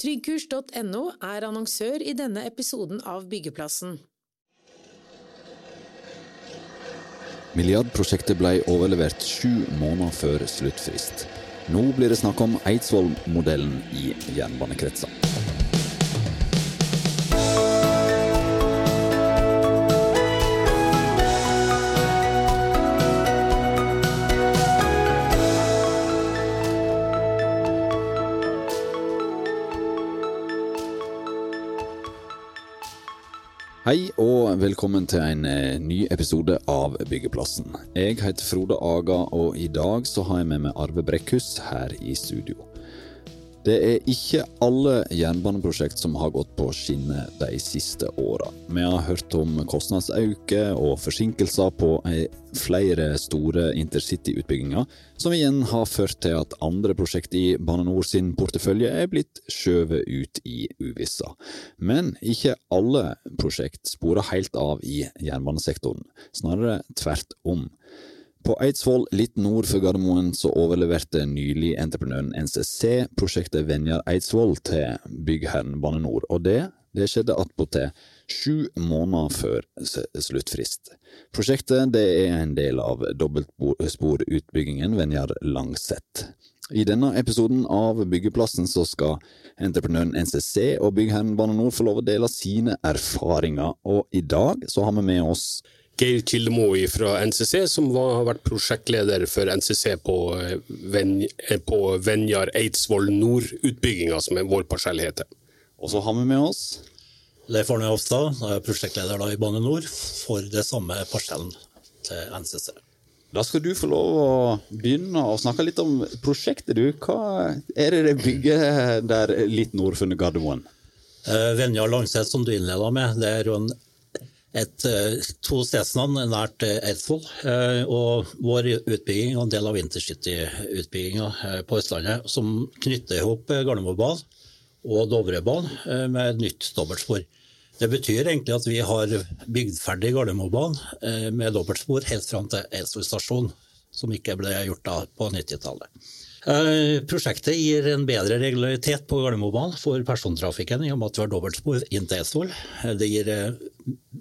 Tryggkurs.no er annonsør i denne episoden av Byggeplassen. Milliardprosjektet ble overlevert sju måneder før sluttfrist. Nå blir det snakk om Eidsvoll-modellen i jernbanekretser. Hei og velkommen til en eh, ny episode av Byggeplassen. Jeg heter Frode Aga, og i dag så har jeg med meg Arve Brekkhus her i studio. Det er ikke alle jernbaneprosjekt som har gått på skinner de siste åra. Vi har hørt om kostnadsauke og forsinkelser på flere store intercityutbygginger, som igjen har ført til at andre prosjekt i Bane NOR sin portefølje er blitt skjøvet ut i uvissa. Men ikke alle prosjekt sporer helt av i jernbanesektoren, snarere tvert om. På Eidsvoll, litt nord for Gardermoen, så overleverte nylig entreprenøren NCC prosjektet Venjar Eidsvoll til byggherren Bane NOR, og det, det skjedde attpåtil sju måneder før sluttfrist. Prosjektet er en del av dobbeltsporutbyggingen Venjar Langset. I denne episoden av Byggeplassen så skal entreprenøren NCC og byggherren Bane NOR få lov å dele sine erfaringer, og i dag så har vi med oss Geir Kildemo fra NCC, som var, har vært prosjektleder for NCC på, Ven, på Venjar Eidsvoll Nord-utbygginga, som er vår parsell heter. Og så har vi med oss Leif Arne Hofstad, er prosjektleder i Bane NOR for det samme parsellen til NCC. Da skal du få lov å begynne å snakke litt om prosjektet. du. Hva er det det bygger der litt nord for Gardermoen? Eh, Venjar Langset, som du innleda med, det er jo en et, to stedsnavn nært Eidsvoll. Og vår utbygging og en del av intercity-utbygginga på Østlandet som knytter ihop Gardermobanen og Dovrebanen med et nytt dobbeltspor. Det betyr egentlig at vi har bygd ferdig Gardermobanen med dobbeltspor helt fram til Eidsvoll stasjon, som ikke ble gjort da på 90-tallet. Prosjektet gir en bedre regularitet på Gardermobanen for persontrafikken i og med at vi har dobbeltspor inn til Eidsvoll. Det gir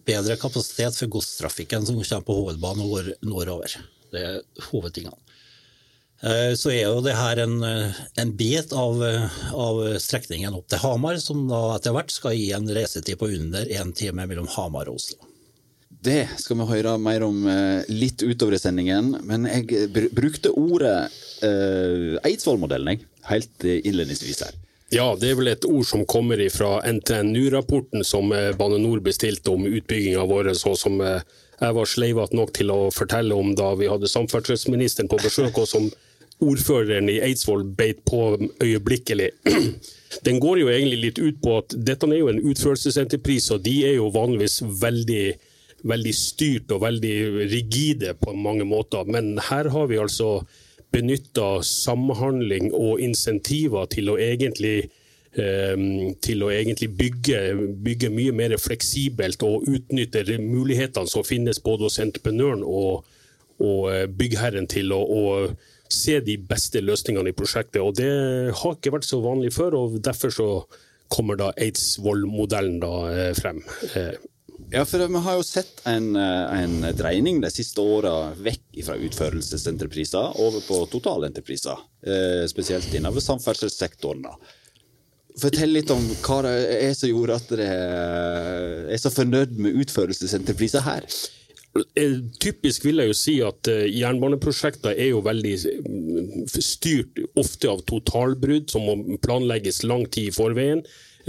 bedre kapasitet for godstrafikken som kommer på hovedbanen og nordover. Det er hovedtingene. Så er jo det her en, en bit av, av, strekningen opp til Hamar, som da etter hvert skal gi en reisetid på under én time mellom Hamar og Oslo. Det skal vi høre mer om litt utover i sendingen, men jeg brukte ordet eh, Eidsvoll-modellen helt innledningsvis her. Ja, det er vel et ord som kommer fra NTNU-rapporten som Bane NOR bestilte om utbygginga vår, så som jeg var sleivete nok til å fortelle om da vi hadde samferdselsministeren på besøk, og som ordføreren i Eidsvoll beit på øyeblikkelig. Den går jo egentlig litt ut på at dette er jo en utførelsesentrepris, og de er jo vanligvis veldig, veldig styrt og veldig rigide på mange måter. Men her har vi altså benytta samhandling og insentiver til å egentlig, til å egentlig bygge, bygge, mye mer fleksibelt og utnytte mulighetene som finnes både hos entreprenøren og, og byggherren til å, å, se de beste løsningene i prosjektet. Og Det har ikke vært så vanlig før, og derfor så kommer da Eidsvoll-modellen da frem. Ja, for vi har jo sett en, en dreining de siste åra vekk fra utførelsesentrepriser over på totalentrepriser. Eh, spesielt innenfor samferdselssektoren. Fortell litt om hva det er som gjorde at dere er så fornøyd med utførelsesentrepriser her. Typisk vil jeg jo si at jernbaneprosjekter er jo veldig styrt ofte av totalbrudd som må planlegges lang tid i forveien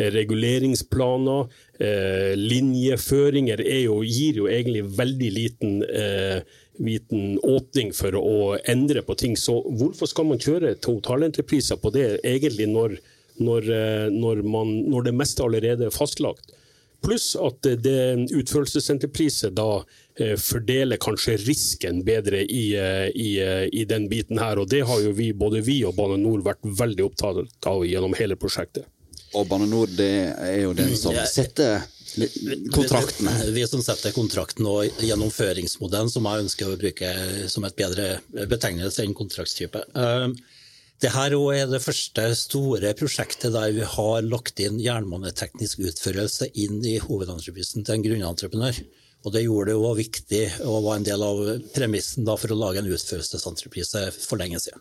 reguleringsplaner, eh, linjeføringer jo, gir jo egentlig veldig liten, eh, liten, åpning for å endre på ting. Så hvorfor skal man kjøre totalentrepriser på det egentlig når, når, når, man, når det meste allerede er fastlagt? Pluss at det utførelsesenterpriset da fordeler kanskje risken bedre i, i, i, den biten her. Og det har jo vi, både vi og Bane NOR vært veldig opptatt av gjennom hele prosjektet. Og Bane NOR det er jo den som setter kontrakten. Vi som setter kontrakten og gjennomføringsmodellen, som jeg ønsker å bruke som et bedre betegnelse enn kontraktstype. Det her er det første store prosjektet der vi har lagt inn jernbaneteknisk utførelse inn i hovedentreprisen til en grunnentreprenør. Og Det gjorde det jo viktig og var en del av premissen for å lage en utførelsesentreprise for lenge siden.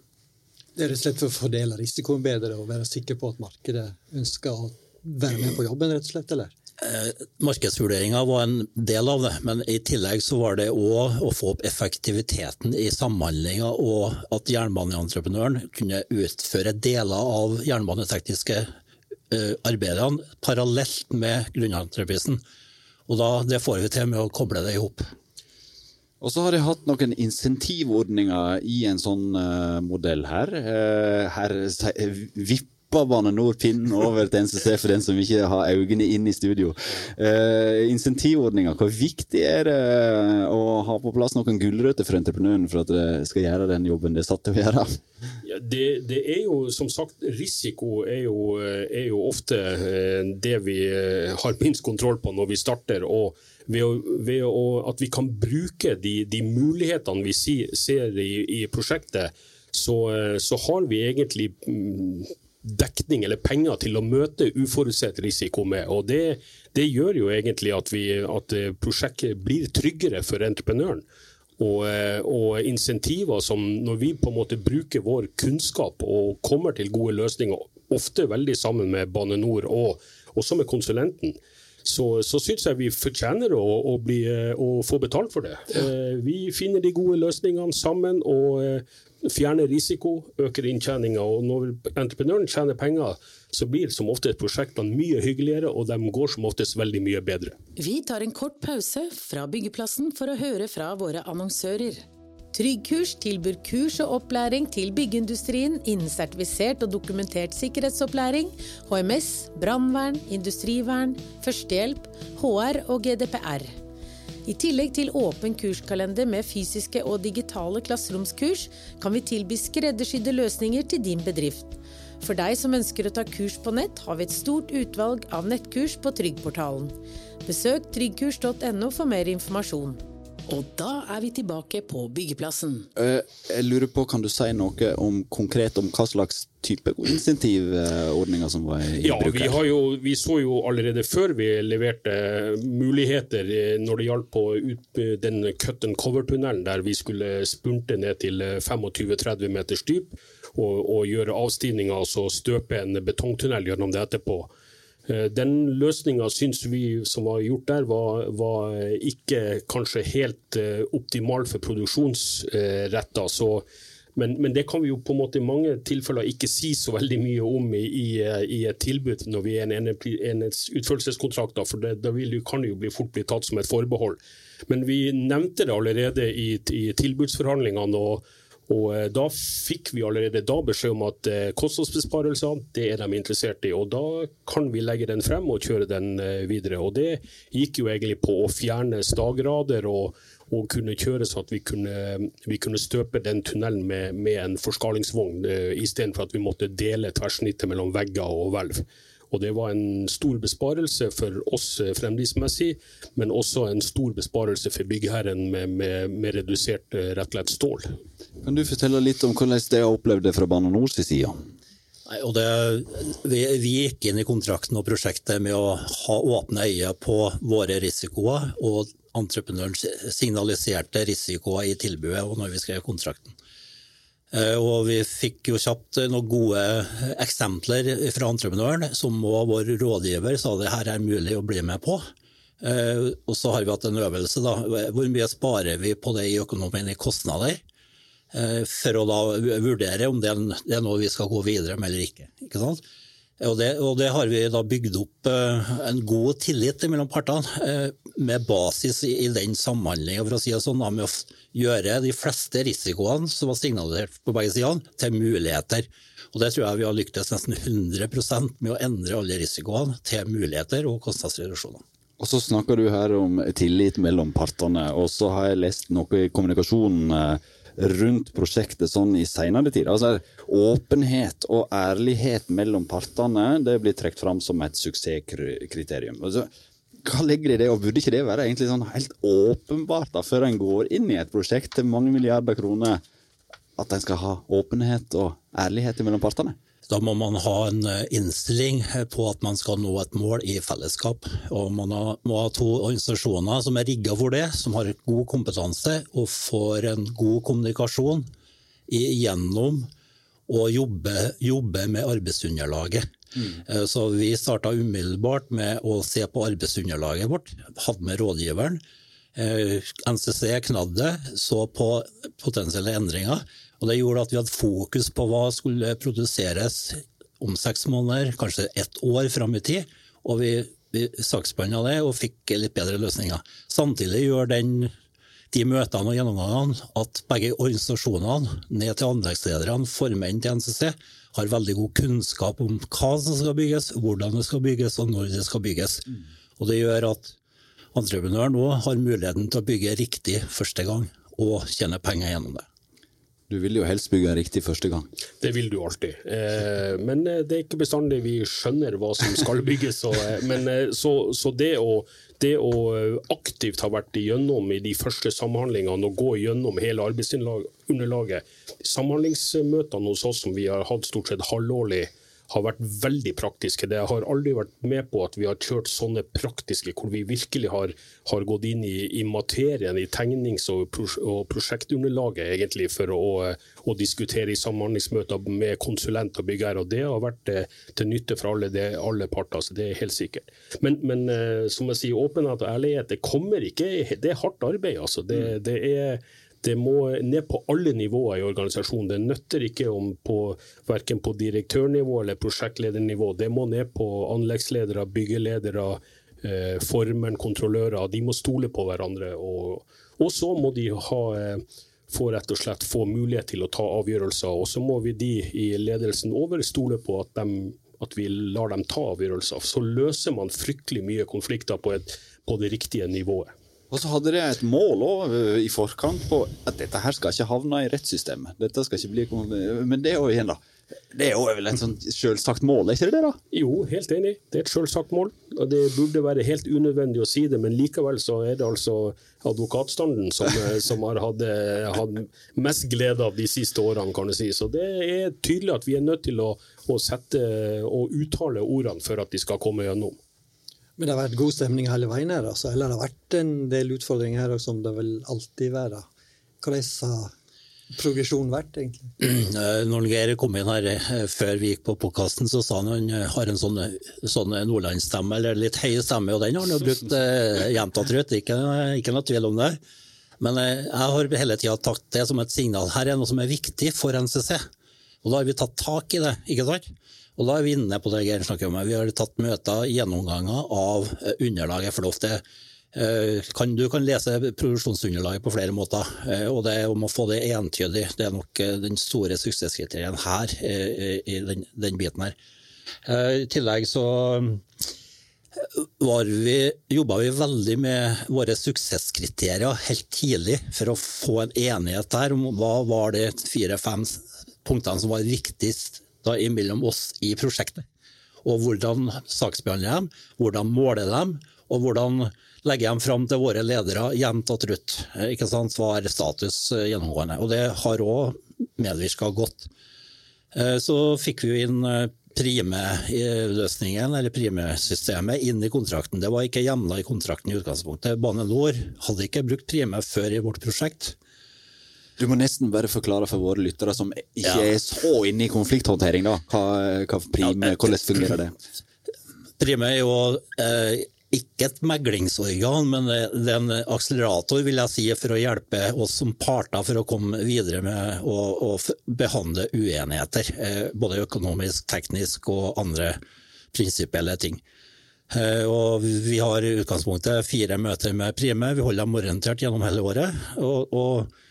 Det er rett og slett å fordele risikoen bedre og være sikker på at markedet ønsker å være med på jobben, rett og slett, eller? Eh, Markedsvurderinga var en del av det, men i tillegg så var det òg å få opp effektiviteten i samhandlinga, og at jernbaneentreprenøren kunne utføre deler av jernbanetekniske eh, arbeidene parallelt med grunnentreprisen. Og da, Det får vi til med å koble det i hop. Og så har jeg hatt noen insentivordninger i en sånn uh, modell her. Uh, her vipper vippa Bane Nor pinnen over til NCC for den som ikke har øynene inn i studio. Uh, insentivordninger, hvor viktig er det å ha på plass noen gulrøtter for entreprenøren for at det skal gjøre den jobben det er satt til å gjøre? Ja, det, det, er jo som sagt, risiko er jo, er jo ofte eh, det vi eh, har minst kontroll på når vi starter. og ved, å, ved å, at vi kan bruke de, de mulighetene vi ser i, i prosjektet, så, så, har vi egentlig mm, dekning eller penger til å møte uforutsett risiko med. og Det, det gjør jo egentlig at, vi, at, prosjektet blir tryggere for entreprenøren. Og, og, insentiver som når vi på en måte bruker vår kunnskap og kommer til gode løsninger, ofte veldig sammen med Bane NOR og også med konsulenten, så, så syns jeg vi fortjener å, å, bli, å, få betalt for det. Eh, vi finner de gode løsningene sammen og eh, fjerner risiko, øker inntjeninga. Og når entreprenøren tjener penger, så blir som ofte prosjektene mye hyggeligere, og de går som oftest veldig mye bedre. Vi tar en kort pause fra byggeplassen for å høre fra våre annonsører. Tryggkurs tilbyr kurs og opplæring til byggeindustrien innen sertifisert og dokumentert sikkerhetsopplæring, HMS, brannvern, industrivern, førstehjelp, HR og GDPR. I tillegg til åpen kurskalender med fysiske og digitale klasseromskurs, kan vi tilby skreddersydde løsninger til din bedrift. For deg som ønsker å ta kurs på nett, har vi et stort utvalg av nettkurs på Tryggportalen. Besøk tryggkurs.no for mer informasjon. Og da er vi tilbake på byggeplassen. Eh, jeg lurer på, Kan du si noe om, konkret om hva slags type insentivordninger som var i ja, bruk? Ja, vi, jo, vi, så jo allerede før vi leverte muligheter eh, når det gjaldt på ut, den cut and cover-tunnelen der vi skulle spunte ned til 25-30 eh, meters dyp og, og gjøre avstivninger, altså støpe en betongtunnel gjennom det etterpå. Eh, den løsninga syns vi som var gjort der, var, var ikke kanskje helt uh, optimal for produksjonsretta. Så, men, men, det kan vi jo på en måte i mange tilfeller ikke si så veldig mye om i, i, i et tilbud når vi er en enhetsutførelseskontrakt, for det, da vil, kan det jo bli, fort bli tatt som et forbehold. Men vi nevnte det allerede i, i tilbudsforhandlingene. og og eh, Da fikk vi allerede da beskjed om at eh, kostnadsbesparelser det er de interessert i. og Da kan vi legge den frem og kjøre den eh, videre. og Det gikk jo egentlig på å fjerne stagrader og, og kunne kjøre så at vi kunne, vi kunne støpe den tunnelen med, med en forskalingsvogn, istedenfor at vi måtte dele tverrsnittet mellom vegger og hvelv. Og Det var en stor besparelse for oss eh, fremdriftsmessig, men også en stor besparelse for byggherren med, med, med redusert eh, rett og slett stål. Kan du fortelle litt om hvordan det har opplevd det fra Bane Nors side? Nei, og det, vi, vi, gikk inn i kontrakten og prosjektet med å ha åpne øyne på våre risikoer og entreprenøren signaliserte risikoer i tilbudet og når vi skrev kontrakten. Eh, og vi fikk jo kjapt noen gode eksempler fra entreprenøren, som òg vår rådgiver sa det her er mulig å bli med på. Eh, og så har vi hatt en øvelse, da. Hvor mye sparer vi på det i økonomien i kostnader? Eh, for å da vurdere om det er noe vi skal gå videre med eller ikke. ikke sant? Og det, og det, har vi da bygd opp en god tillit mellom partene, med basis i, den samhandlinga, for å si det sånn, med å gjøre de fleste risikoene som var signalisert på begge sider, til muligheter. Og Det tror jeg vi har lyktes nesten 100% med å endre alle risikoene til muligheter og kostnadsreduksjoner. Og Så snakker du her om tillit mellom partene, og så har jeg lest noe i kommunikasjonen eh, rundt prosjektet sånn i senere tid. Altså, åpenhet og ærlighet mellom partene det blir trukket fram som et suksesskriterium. Altså, hva legger i det, og burde ikke det være egentlig sånn helt åpenbart da, før en går inn i et prosjekt til mange milliarder kroner, at en skal ha åpenhet og ærlighet mellom partene? Da må man ha en eh, innstilling på at man skal nå et mål i fellesskap. Og man må ha to organisasjoner som er rigga for det, som har god kompetanse og får en god kommunikasjon gjennom å jobbe, jobbe med arbeidsunderlaget. Mm. Så vi starta umiddelbart med å se på arbeidsunderlaget vårt. Hadde med rådgiveren. Eh, NCC knadde, så på potensielle endringer. Og Det gjorde at vi hadde fokus på hva skulle produseres om seks måneder, kanskje ett år fram i tid. Og vi, vi saksbehandla det og fikk litt bedre løsninger. Samtidig gjør den, de møtene og gjennomgangene at begge organisasjonene, ned til anleggslederne, formenn til NCC, har veldig god kunnskap om hva som skal bygges, hvordan det skal bygges og når det skal bygges. Og Det gjør at entreprenøren nå har muligheten til å bygge riktig første gang og tjene penger gjennom det. Du vil jo helst bygge riktig første gang. Det vil du alltid. Eh, men eh, det er ikke bestandig vi skjønner hva som skal bygges. Eh, men så, så det, å, det, å, aktivt ha vært igjennom i de første samhandlingene og gå gjennom hele arbeidsunderlaget Samhandlingsmøtene hos oss som vi har hatt stort sett halvårlig, har vært veldig praktiske. Det har aldri vært med på at vi har kjørt sånne praktiske, hvor vi virkelig har, har gått inn i, i, materien, i tegnings- og, pros og prosjektunderlaget, egentlig, for å, å, diskutere i samhandlingsmøter med konsulent og byggherre. Og det har vært eh, til nytte for alle, det, alle parter, så det er helt sikkert. Men, men eh, som jeg sier, åpenhet og ærlighet, det kommer ikke Det er hardt arbeid, altså. Det, det er det må ned på alle nivåer i organisasjonen. Det nytter ikke om på verken på direktørnivå eller prosjektledernivå. Det må ned på anleggsledere, byggeledere, eh, kontrollører. De må stole på hverandre. Og, og så må de ha, eh, få rett og slett få mulighet til å ta avgjørelser. Og så må vi de i ledelsen over stole på at, de, at vi lar dem ta avgjørelser. Så løser man fryktelig mye konflikter på, et, på det riktige nivået. Og så hadde de et mål også, eh, i forkant på at dette her skal ikke havne i rettssystemet. Dette skal ikke bli, Men det er jo igjen, da. Det er jo vel et selvsagt mål, er ikke det det? da? Jo, helt enig. Det er et selvsagt mål. og Det burde være helt unødvendig å si det, men likevel så er det altså advokatstanden som, eh, som har hatt, hatt, mest glede av de siste årene, kan du si. Så det er tydelig at vi er nødt til å, å sette og uttale ordene for at de skal komme gjennom. Men det har vært god stemning hele veien her, altså. eller det har vært en del utfordringer her som det vil alltid være. Hvordan har progresjonen vært, egentlig? Eh, når Geir kom inn her eh, før vi gikk på podkasten, så sa han han eh, har en sånn, sånn nordlandsstemme, eller litt høy stemme, og den har han jo brukt gjentatt rundt, ikke, ikke noe tvil om det. Men jeg har hele tida tatt det som et signal. Her er noe som er viktig for NCC. Og da har vi tatt tak i det, ikke sant? Og da er vi inne på det Geir snakker om. Vi har tatt møter, gjennomganger av eh, underlaget. For ofte eh, kan, du kan lese produksjonsunderlaget på flere måter, eh, og det om å få det entydig det er nok den store suksesskriterien her i den, den biten her. I tillegg så vi, jobba vi veldig med våre suksesskriterier helt tidlig for å få en enighet der om hva var de fire-fem punktene som var viktigst da mellom oss i prosjektet. Og hvordan saksbehandler dem, hvordan måler dem, og hvordan legger dem fram til våre ledere jevnt og trutt. Ikke sant, Hva er status eh, gjennomgående? Og det har òg medvirka godt. Eh, så fikk vi inn primeløsningen, Prime-løsningen, eller Prime-systemet, inn i kontrakten. Det var ikke hjemla i kontrakten i utgangspunktet. Bane Nor hadde ikke brukt Prime før i vårt prosjekt. Du må nesten bare forklare for våre lyttere som ikke ja. er så inne i konflikthåndtering, da. Hva, hva prime, hvordan fungerer det? Prime er jo eh, ikke et meglingsorgan, men det er en akselerator vil jeg si, for å hjelpe oss som parter for å komme videre med å, behandle uenigheter. Eh, både økonomisk, teknisk og andre prinsipielle ting. Eh, og vi har i utgangspunktet fire møter med Prime. Vi holder dem orientert gjennom hele året. og, og Eh,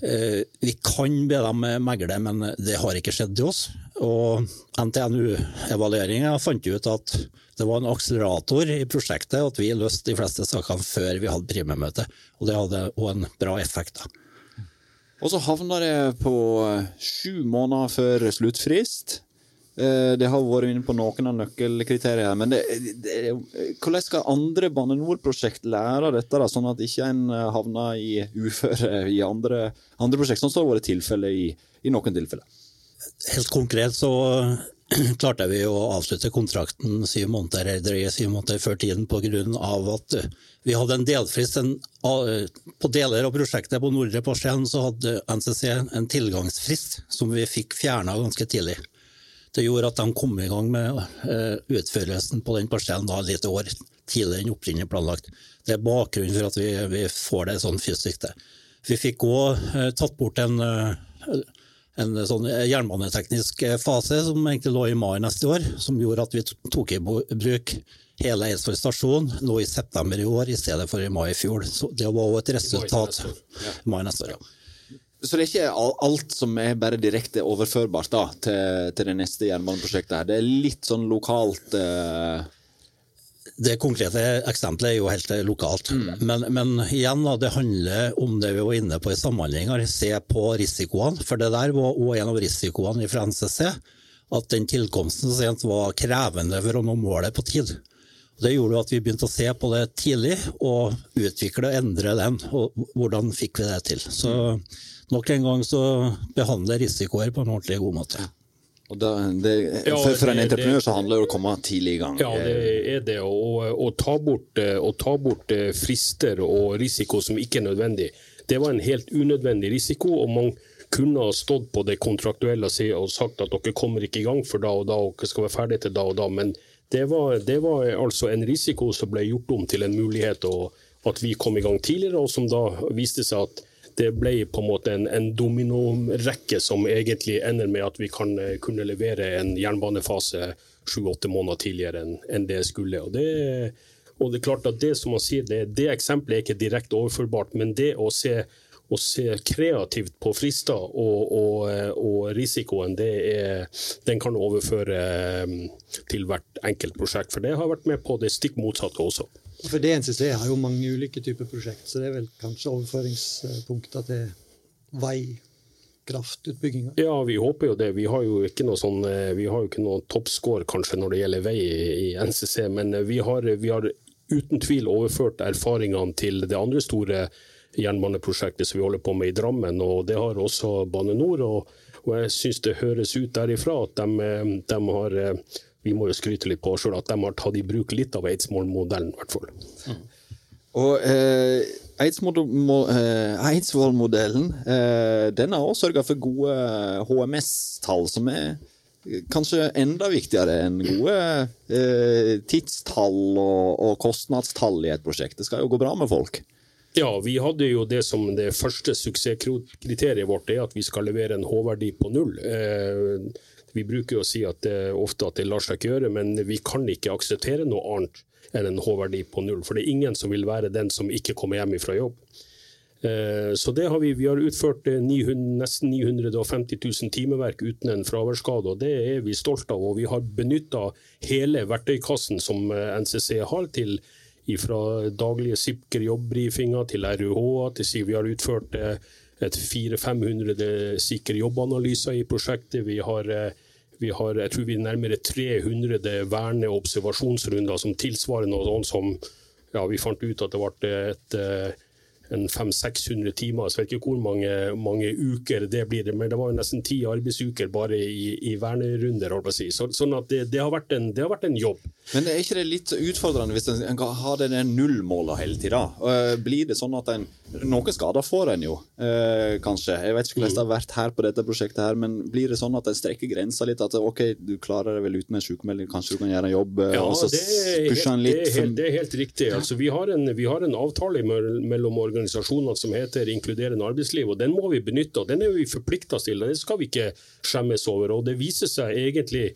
vi kan be dem megle, men det har ikke skjedd til oss. Og NTNU-evalueringa fant ut at det var en akselerator i prosjektet, at vi løste de fleste sakene før vi hadde primemøte. Og det hadde òg en bra effekt. da. Og så havna det på sju måneder før sluttfrist. Eh, det har vært inne på noen av nøkkelkriteriene. Men det, det, hvordan skal andre Bane NOR-prosjekt lære dette, da, sånn at ikke en eh, havner i uføre i andre, andre prosjekt, sånn som det har vært tilfelle i, i noen tilfeller? Helt konkret så klarte vi å avslutte kontrakten syv måneder, eller syv måneder før tiden pga. at vi hadde en delfrist. En, på deler av prosjektet på Nordre Porsgrunn så hadde NCC en tilgangsfrist som vi fikk fjerna ganske tidlig. Det gjorde at de kom i gang med uh, utførelsen på den parsellen da litt år tidligere enn opprinnelig planlagt. Det er bakgrunnen for at vi, vi får det sånn fysisk Det. Vi fikk òg uh, tatt bort en uh, en sånn jernbaneteknisk fase som egentlig lå i mai neste år, som gjorde at vi tok i bruk hele Eidsvoll stasjon nå i september i år i stedet for i mai i fjor. Så det var òg et resultat. Mai neste år, ja. Så det er ikke alt som er bare direkte overførbart da, til, til det neste jernbaneprosjektet? her. Det er litt sånn lokalt eh... Det konkrete eksempelet er jo helt lokalt. Mm. Men, men, igjen, da, det handler om det vi var inne på i samhandlinga. Se på risikoene. For det der var òg en av risikoene fra NCC. At den tilkomsten var krevende for å nå målet på tid. Det gjorde at vi begynte å se på det tidlig, og utvikle og endre den. Og hvordan fikk vi det til. Så nok en gang så behandle risikoer på en ordentlig god måte. Da, det, for, for, en entreprenør så handler det om å komme tidlig i gang. Ja, det er det. Å, ta, bort, ta bort eh, frister og risiko som ikke er nødvendig, det var en helt unødvendig risiko. og man kunne ha stått på det kontraktuelle og sagt at dere kommer ikke i gang for da og da, og dere skal være ferdige til da og da. Men det var, det var altså en risiko som ble gjort om til en mulighet, og at vi kom i gang tidligere, og som da viste seg at det ble på en måte en, en dominorekke som egentlig ender med at vi kan eh, kunne levere en jernbanefase sju-åtte måneder tidligere enn en det skulle. Og det, og det, er klart at det som man sier, det, det eksempelet er ikke direkte overførbart, men det å se, å se kreativt på frister og, og, og risikoen, er, den kan overføre eh, til hvert enkelt prosjekt. For det har vært med på det stikk motsatte også. For DNCC har jo mange ulike typer prosjekt, så det er vel kanskje overføringspunkter til veikraftutbygginga? Ja, vi håper jo det. Vi har jo ikke noe sånn, eh, vi har jo ikke noe toppscore kanskje når det gjelder vei i NCC, men eh, vi har, vi har uten tvil overført erfaringene til det andre store jernbaneprosjektet som vi holder på med i Drammen, og det har også Bane Nor. Og, og jeg syns det høres ut derifra at de, eh, de har vi må jo skryte litt på sjøl at de har tatt i bruk litt av Eidsvoll-modellen, i hvert fall. Mm. Og eh, Eidsvoll-modellen eh, den har også sørga for gode HMS-tall, som er kanskje enda viktigere enn gode eh, tidstall og, og, kostnadstall i et prosjekt. Det skal jo gå bra med folk. Ja, vi hadde jo det som det første suksesskriteriet vårt, er at vi skal levere en H-verdi på null. Eh, vi bruker å si at det, ofte at det lar seg ikke gjøre, men vi kan ikke akseptere noe annet enn en H-verdi på null. For det er ingen som vil være den som ikke kommer hjem fra jobb. Eh, så det har vi, vi har utført 900, eh, nesten 950 000 timeverk uten en fraværsskade, og det er vi stolt av. Og vi har benytta hele verktøykassen som eh, NCC har til fra daglige SIPKER jobbbrifinger til RUH, til vi har utført 400-500 sikker jobbanalyser i prosjektet. Vi har, eh, vi har, jeg tror vi er nærmere 300 verne- og observasjonsrunder som tilsvarer noe sånt som ja, Vi fant ut at det ble et, eh, 500-600 timer. Så jeg vet ikke hvor mange, mange, uker det blir, men det var nesten ti arbeidsuker bare i, i vernerunder. Si. Så, sånn at det, det, har en, det, har vært en, jobb. Men er ikke det litt utfordrende hvis en har det nullmålet hele tida? Eh, blir det sånn at en Noen skader får en jo, eh, kanskje. Jeg vet ikke hvordan det har vært her på dette prosjektet, her, men blir det sånn at en strekker grensa litt? At ok, du klarer det vel uten en sykemelding, kanskje du kan gjøre en jobb? Eh, ja, og så det er, helt, det, er helt, det er helt riktig. Altså, vi, har en, vi har en avtale mellom organisasjonene organisasjoner som heter Inkluderende arbeidsliv, og den må vi benytte. og Den er vi forplikta til, det skal vi ikke skjemmes over. og Det viser seg egentlig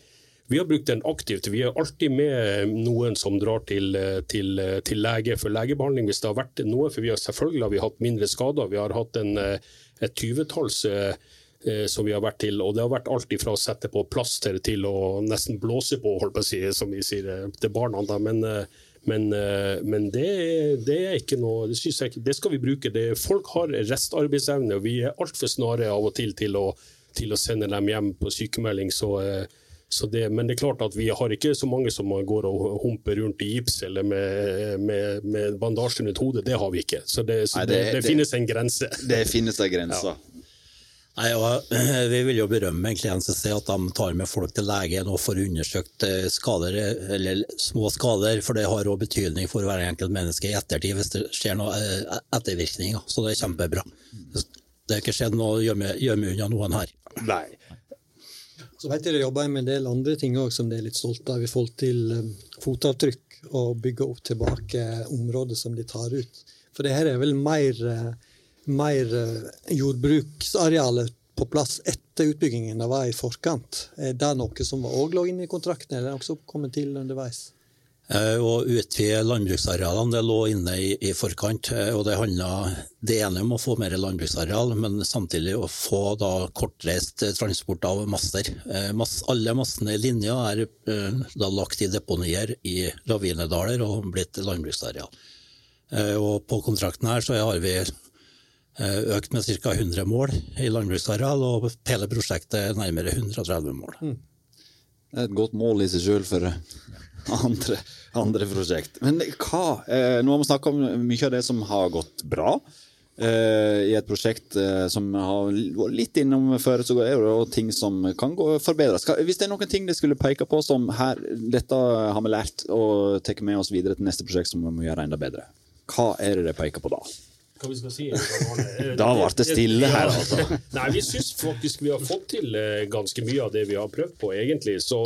vi har brukt den aktivt. Vi er alltid med noen som drar til, til, til lege for legebehandling hvis det har vært noe. For vi har selvfølgelig har vi hatt mindre skader. Vi har hatt en, et tyvetalls eh, som vi har vært til. Og det har vært alt fra å sette på plaster til å nesten blåse på, holdt på å si, som vi sier eh, til barna. Men, eh, men, eh, men det, det, er ikke noe det, jeg, det skal vi bruke. Det, folk har restarbeidsevne, og vi er altfor snare av og til til å, til å sende dem hjem på sykemelding. så så det, men det er klart at vi har ikke så mange som går og humper rundt i gips eller med, med, med bandasje rundt hodet. Det har vi ikke. Så det, så Nei, finnes en grense. Det finnes en grense. Ja. Nei, og, Vi vil jo berømme egentlig NCC at de tar med folk til legen og får undersøkt eh, skader, eller små skader, for det har også betydning for hver enkelt menneske i ettertid hvis det skjer noe eh, ettervirkninger. Så det er kjempebra. Det har ikke skjedd noe å gjemme unna noen her. Nei. Så vet jeg De jobber med en del andre ting også, som de er litt stolte av i forhold til fotavtrykk og bygge opp tilbake områder som de tar ut. For det her er vel mer, mer uh, jordbruksarealet på plass etter utbyggingen det var i forkant. Er det noe som òg lå inne i kontrakten, eller også kommet til underveis? Eh, å utvide landbruksarealene det lå inne i, i forkant. Eh, og Det handla det ene om å få mer landbruksareal, men samtidig å få da kortreist transport av masser. Eh, Mass, alle massene i linja er da lagt i deponier i ravinedaler og blitt landbruksareal. Og På kontrakten her så har vi økt med ca. 100 mål i landbruksareal, og hele prosjektet er nærmere 130 mål. Mm. Det er et godt mål i seg sjøl for andre, andre prosjekt. Men hva eh, Nå har vi snakka om mye av det som har gått bra. Eh, I et prosjekt eh, som har vært litt innom før, så er det ting som kan forbedres. Hvis det er noen ting dere skulle peke på som her, dette har vi lært og tar med oss videre til neste prosjekt som vi må gjøre enda bedre, hva er det dere peker på da? Hva vi skal si? Da ble det stille her, altså. Nei, vi syns faktisk vi har fått til eh, ganske mye av det vi har prøvd på, egentlig. Så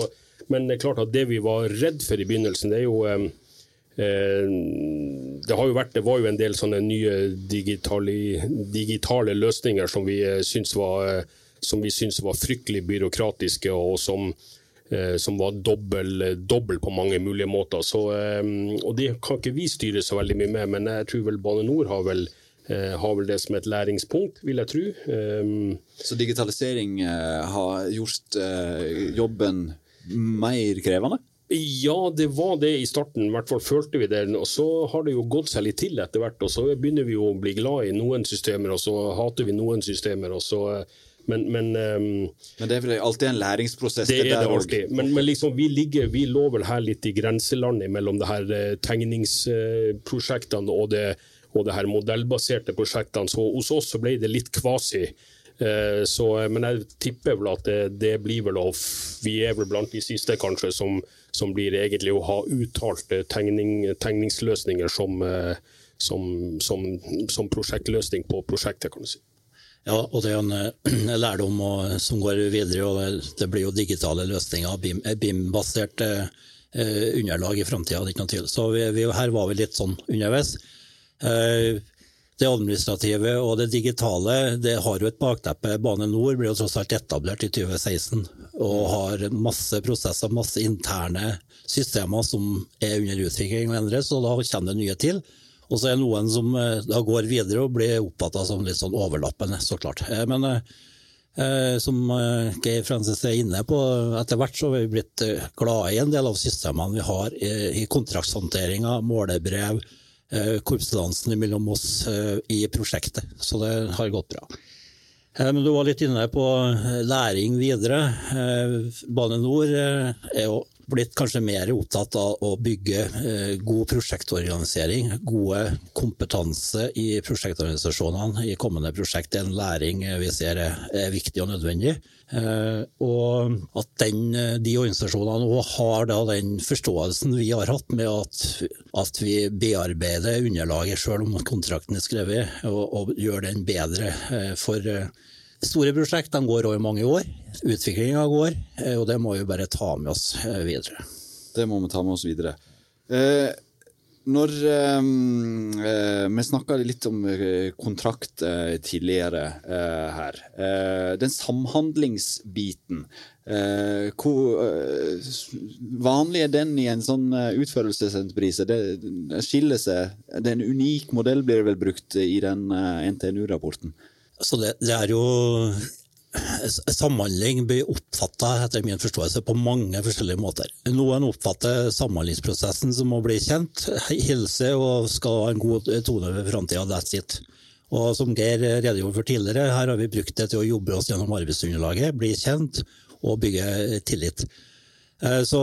men det er klart at det vi var redd for i begynnelsen, det er jo eh, det, har jo vært, det var jo en del sånne nye digitale, digitale løsninger som vi eh, syns var, som vi syns var fryktelig byråkratiske, og som, som var dobbel, dobbel, på mange mulige måter. Så, og Det kan ikke vi styre så veldig mye med, men jeg tror vel Bane Nor har vel, har vel det som et læringspunkt, vil jeg tro. Så digitalisering har gjort jobben mer krevende? Ja, det var det i starten. I hvert fall følte vi det. Og så har det jo gått seg litt til etter hvert. Og så begynner vi jo å bli glad i noen systemer, og så hater vi noen systemer. og så men, men, um, men, det er vel alltid en læringsprosess? Det, det er det alltid. Men, men liksom, vi, ligger, vi lå vel her litt i grenselandet mellom det her eh, tegningsprosjektene og det, og det her modellbaserte prosjektene. Så hos oss så ble det litt kvasi. Eh, så, men jeg tipper vel at det, det, blir vel å Vi er vel blant de siste kanskje som, som blir egentlig å ha uttalte tegning, tegningsløsninger som, eh, som, som, prosjektløsning på prosjektet, kan du si. Ja, og det er en, lærdom som går videre. og det, blir jo digitale løsninger, BIM-basert BIM eh, underlag i framtida. Så vi, vi, her var vi litt sånn underveis. Eh, det administrative og det digitale det har jo et bakteppe. Bane Nor ble jo tross alt etablert i 2016 og har masse prosesser, masse interne systemer som er under utvikling og endres, og da kommer det nye til. Og så er det noen som eh, da går videre og blir oppfatta som litt sånn overlappende, så klart. Eh, men som Geir Francis er inne på, etter hvert så har vi blitt glade i en del av systemene vi har i kontraktshåndteringa, målebrev, korpsdansen mellom oss eh, i prosjektet. Så det har gått bra. Eh, men du var litt inne på læring videre. Bane Nor er jo blitt kanskje mer opptatt av å bygge god prosjektorganisering, gode kompetanse i prosjektorganisasjonene i kommende prosjekt. Det er en læring vi ser er viktig og nødvendig. Eh, og at den, eh, de organisasjonene òg har den forståelsen vi har hatt med at, at vi bearbeider underlaget selv om kontrakten er skrevet, og, og gjør den bedre. Eh, for store prosjekter går over mange år. Utviklinga går, og det må vi bare ta med oss videre. Det må vi ta med oss videre. Eh, når Vi snakka litt om kontrakt tidligere her. den samhandlingsbiten. hvor vanlig er den i en sånn utførelsesentreprise? Det skiller seg. Det er en unik modell, blir det vel brukt i den NTNU-rapporten? Så det, det, er jo samhandling blir oppfatta etter min forståelse på mange forskjellige måter. Noen oppfatter samhandlingsprosessen som å bli kjent, hilse og skal ha en god tone ved framtida. That's it. Og som Geir redegjorde for tidligere, her har vi brukt det til å jobbe oss gjennom arbeidsunderlaget, bli kjent og bygge tillit. Eh, så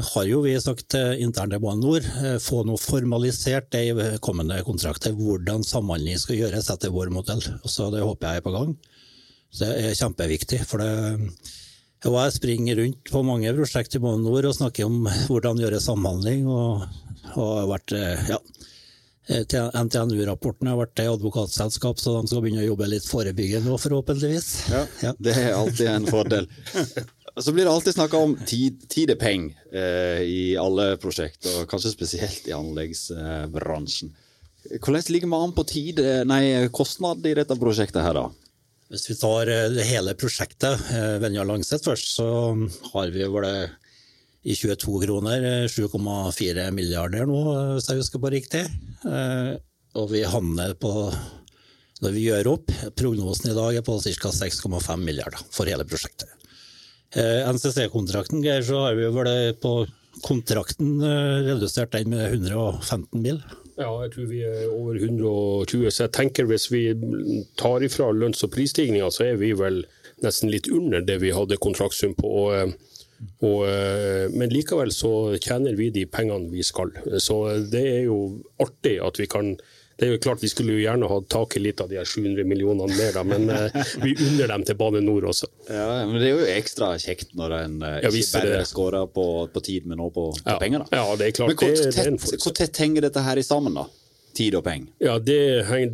har jo vi sagt internt i Bane Nor, eh, få noe formalisert det i kommende kontrakter, hvordan samhandling skal gjøres etter vår modell. Så det håper jeg er på gang. Det er kjempeviktig. for det og jeg springer rundt på mange prosjekt i Bane NOR og snakker om hvordan gjøre samhandling. og, og har vært, ja, NTNU-rapporten har vært i advokatselskap, så de skal begynne å jobbe litt forebyggende nå, forhåpentligvis. Ja, ja. Det er alltid en fordel. Så blir det alltid snakka om tid, tid er penger eh, i alle prosjekter, og kanskje spesielt i anleggsbransjen. Hvordan ligger vi an på tid, nei, kostnad i dette prosjektet her, da? Hvis vi tar eh, hele prosjektet, eh, Venja Langset først, så har vi vel i 22 kroner 7,4 milliarder nå, hvis jeg husker på riktig. Og vi havner på, når vi gjør opp, prognosen i dag er på ca. 6,5 milliarder for hele prosjektet. NCC-kontrakten, Geir, så har vi vel på kontrakten redusert den med 115 mil. Ja, jeg tror vi er over 120. Så jeg tenker hvis vi tar ifra lønns- og prisstigninga, så er vi vel nesten litt under det vi hadde kontraktsum på. Og, og, men likevel så tjener vi de pengene vi skal. Så det er jo artig at vi kan det er jo klart Vi skulle jo gjerne hatt tak i litt av de her 700 millionene mer, da, men eh, vi unner dem til Bane Nor også. Ja, men Det er jo ekstra kjekt når en eh, ja, ikke bare skårer på, på, tid, men også på, på ja. penger. Da. Ja, det er klart. Men hvor, det, tett, hvor tett henger dette her i sammen, da? Tid og penger? Ja, det,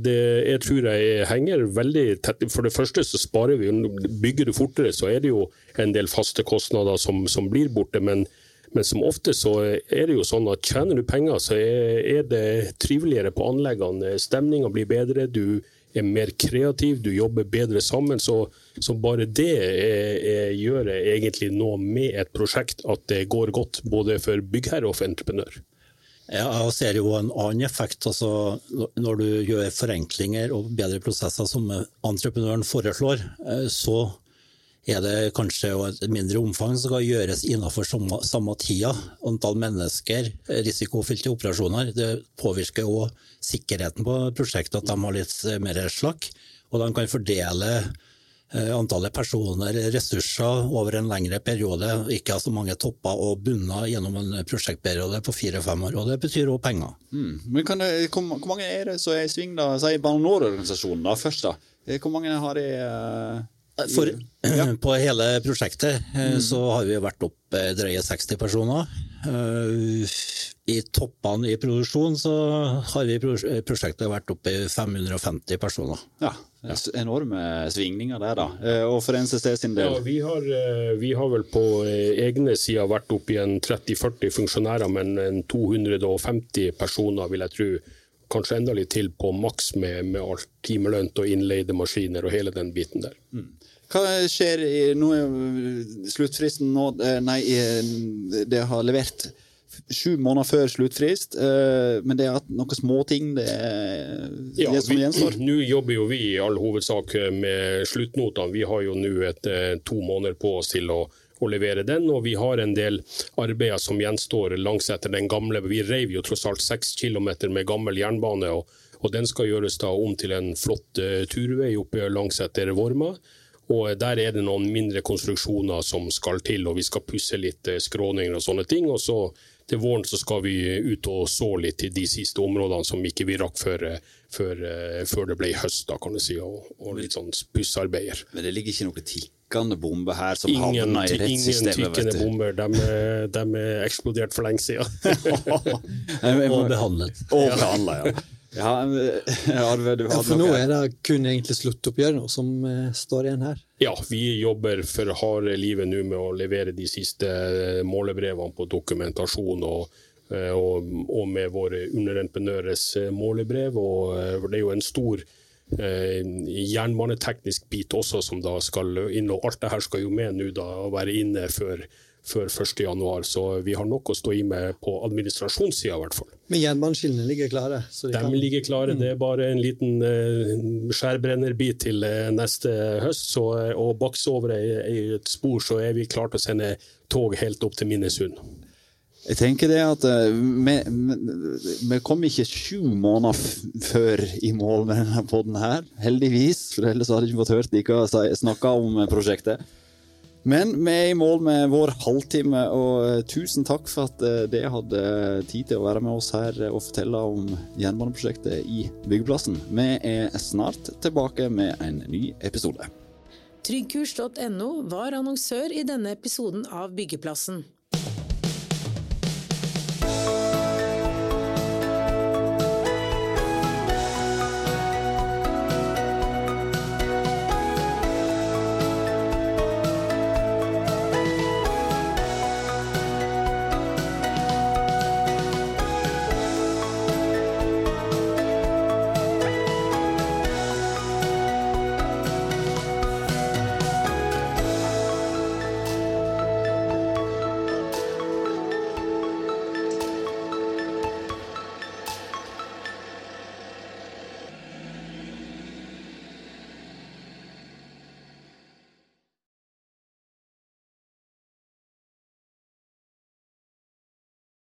det, jeg tror jeg henger veldig tett. For det første så sparer vi. Bygger du fortere, så er det jo en del faste kostnader som, som blir borte. men men som ofte så er det jo sånn at tjener du penger, så er det triveligere på anleggene. Stemninga blir bedre, du er mer kreativ, du jobber bedre sammen. Så, så bare det er, er, gjør egentlig noe med et prosjekt, at det går godt både for byggherre og for entreprenør. Jeg ser jo en annen effekt. Altså, når du gjør forenklinger og bedre prosesser som entreprenøren foreslår, eh, så er det kanskje et mindre omfang som skal gjøres innenfor samme, samme tida. Antall mennesker, risikofylte operasjoner. Det påvirker òg sikkerheten på prosjektet, at de har litt mer slakk. Og de kan fordele eh, antallet personer, ressurser, over en lengre periode. Ikke ha så mange topper og bunner gjennom en prosjektperiode på fire-fem år. og Det betyr òg penger. Mm. Men det, hvor, mange er det som er i sving, da? Si Bane NOR-organisasjonen først, da. Eh, hvor mange har de for, ja. På hele prosjektet eh, mm. så har vi vært opp eh, drøye 60 personer. Eh, I toppene i produksjon så har vi prosjektet vært oppe i 550 personer. Ja, Enorme svingninger der, da. Og for NCC sin del? Ja, vi har, vi har vel på egne sider vært oppe i en 30-40 funksjonærer, men 250 personer, vil jeg tro kanskje enda litt til på maks med, med alt timelønt og innleide maskiner og hele den biten der. Mm. Hva skjer i, nå er sluttfristen nå eh, Nei, det har levert sju måneder før sluttfrist, eh, men det er noen småting det, det ja, som gjenstår? Nå jobber jo vi i all hovedsak med sluttnotene. Vi har jo nå eh, to måneder på oss til å å levere den. Og vi har en del arbeider som gjenstår langs etter den gamle. Vi reiv jo tross alt seks kilometer med gammel jernbane, og, og, den skal gjøres da om til en flott uh, turvei oppe langs etter Vorma. Og Der er det noen mindre konstruksjoner som skal til, og vi skal pusse litt uh, skråninger og sånne ting. og så til våren så skal vi ut og så litt i de siste områdene som ikke vi rakk før, eh, før, før det ble høst, da, kan du si, og, og litt sånn pussarbeider. Men det ligger ikke noe tid tikkende bomber her som ingen, havner i rettssystemet. Ingen tikkende bomber, de, de, er eksplodert for lenge siden. og behandlet. Og behandlet, ja. Ja, Arve, ja, for nå er det kun egentlig sluttoppgjør nå som uh, står igjen her? Ja, vi jobber for harde livet nå med å levere de siste eh, målebrevene på dokumentasjon. og eh, og, og med våre underentreprenøres målebrev. og Det er jo en stor Eh, jernbaneteknisk bit også, som da skal inn. og Alt det her skal jo med nå da, være inne før, før 1.1, så vi har nok å stå i med på administrasjonssida i hvert fall. Men jernbaneskillene ligger klare? de, de ligger klare, mm. det er bare en liten uh, skjærbrennerbit til uh, neste høst. Så, uh, og bakse over et spor, så er vi klare til å sende tog helt opp til Minnesund. Jeg tenker det at vi, vi, kom ikke sju måneder før i mål med denne poden her, heldigvis. For ellers hadde jeg ikke fått hørt dere snakke om prosjektet. Men vi er i mål med vår halvtime, og uh, tusen takk for at dere hadde tid til å være med oss her og fortelle om jernbaneprosjektet i byggeplassen. Vi er snart tilbake med en ny episode. Tryggkurs.no var annonsør i denne episoden av Byggeplassen.